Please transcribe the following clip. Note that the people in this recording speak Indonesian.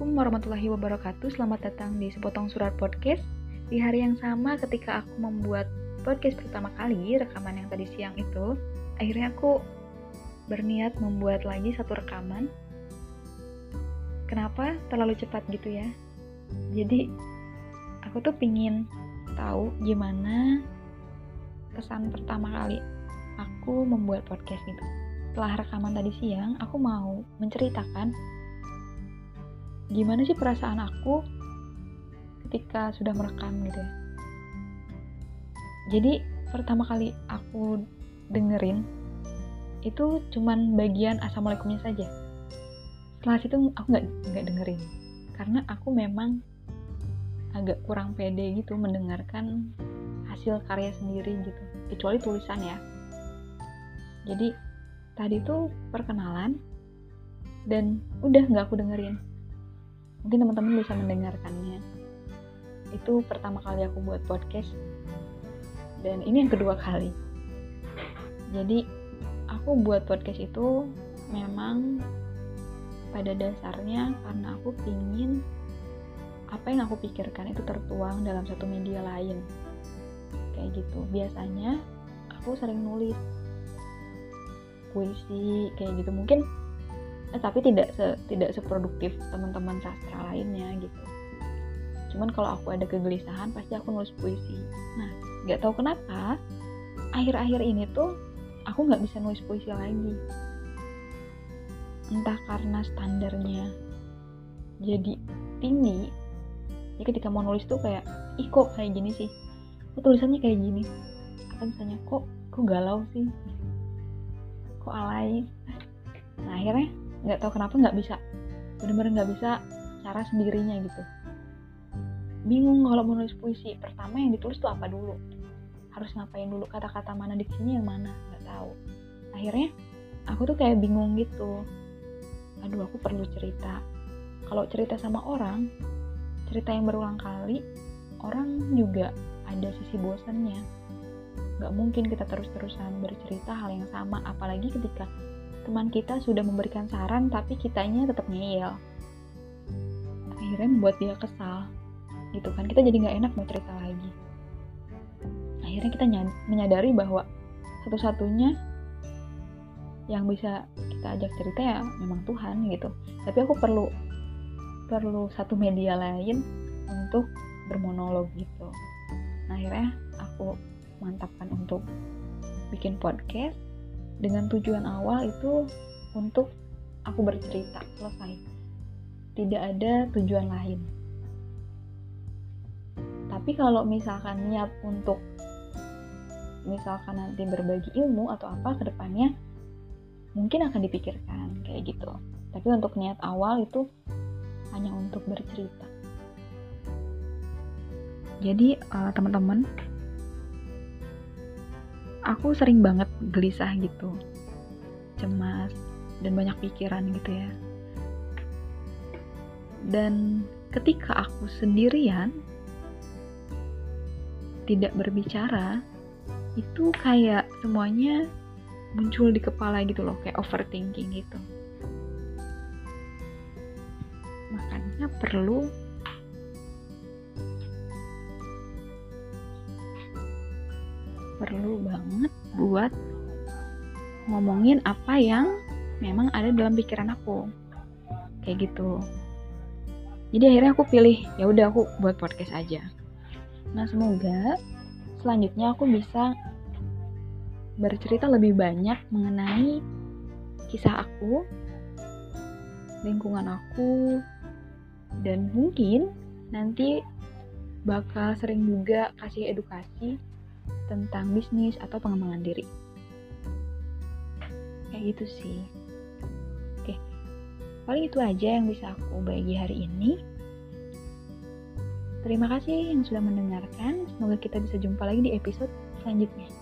Assalamualaikum warahmatullahi wabarakatuh. Selamat datang di Sepotong Surat Podcast. Di hari yang sama ketika aku membuat podcast pertama kali, rekaman yang tadi siang itu, akhirnya aku berniat membuat lagi satu rekaman. Kenapa terlalu cepat gitu ya? Jadi, aku tuh pingin tahu gimana kesan pertama kali aku membuat podcast itu. Setelah rekaman tadi siang, aku mau menceritakan gimana sih perasaan aku ketika sudah merekam gitu ya? Jadi pertama kali aku dengerin itu cuman bagian assalamualaikumnya saja. Setelah situ aku nggak nggak dengerin. Karena aku memang agak kurang pede gitu mendengarkan hasil karya sendiri gitu. Kecuali tulisan ya. Jadi tadi tuh perkenalan dan udah nggak aku dengerin mungkin teman-teman bisa mendengarkannya. Itu pertama kali aku buat podcast. Dan ini yang kedua kali. Jadi aku buat podcast itu memang pada dasarnya karena aku pingin apa yang aku pikirkan itu tertuang dalam satu media lain. Kayak gitu. Biasanya aku sering nulis puisi kayak gitu. Mungkin eh, tapi tidak se, tidak seproduktif teman-teman sastra lainnya gitu. Cuman kalau aku ada kegelisahan pasti aku nulis puisi. Nah nggak tahu kenapa akhir-akhir ini tuh aku nggak bisa nulis puisi lagi. Entah karena standarnya jadi tinggi ya ketika mau nulis tuh kayak ih kok kayak gini sih? Kok tulisannya kayak gini? Atau misalnya kok kok galau sih? Kok alay? Nah akhirnya nggak tahu kenapa nggak bisa. Bener-bener nggak bisa cara sendirinya gitu. Bingung kalau mau nulis puisi pertama yang ditulis tuh apa dulu? Harus ngapain dulu? Kata-kata mana diksinya yang mana? Nggak tahu. Akhirnya aku tuh kayak bingung gitu. Aduh aku perlu cerita. Kalau cerita sama orang cerita yang berulang kali orang juga ada sisi bosannya. Nggak mungkin kita terus-terusan bercerita hal yang sama apalagi ketika teman kita sudah memberikan saran tapi kitanya tetap ngeyel. Akhirnya membuat dia kesal. Gitu kan kita jadi nggak enak mau cerita lagi. Akhirnya kita menyadari bahwa satu-satunya yang bisa kita ajak cerita ya memang Tuhan gitu. Tapi aku perlu perlu satu media lain untuk bermonolog gitu. Nah, akhirnya aku mantapkan untuk bikin podcast dengan tujuan awal itu untuk aku bercerita selesai. Tidak ada tujuan lain. Tapi kalau misalkan niat untuk misalkan nanti berbagi ilmu atau apa ke depannya mungkin akan dipikirkan kayak gitu. Tapi untuk niat awal itu hanya untuk bercerita. Jadi uh, teman-teman aku sering banget gelisah gitu. Cemas dan banyak pikiran gitu ya. Dan ketika aku sendirian tidak berbicara itu kayak semuanya muncul di kepala gitu loh kayak overthinking gitu. Makanya perlu perlu banget buat ngomongin apa yang memang ada dalam pikiran aku. Kayak gitu. Jadi akhirnya aku pilih ya udah aku buat podcast aja. Nah semoga selanjutnya aku bisa bercerita lebih banyak mengenai kisah aku lingkungan aku dan mungkin nanti bakal sering juga kasih edukasi tentang bisnis atau pengembangan diri. Kayak gitu sih. Oke, paling itu aja yang bisa aku bagi hari ini. Terima kasih yang sudah mendengarkan. Semoga kita bisa jumpa lagi di episode selanjutnya.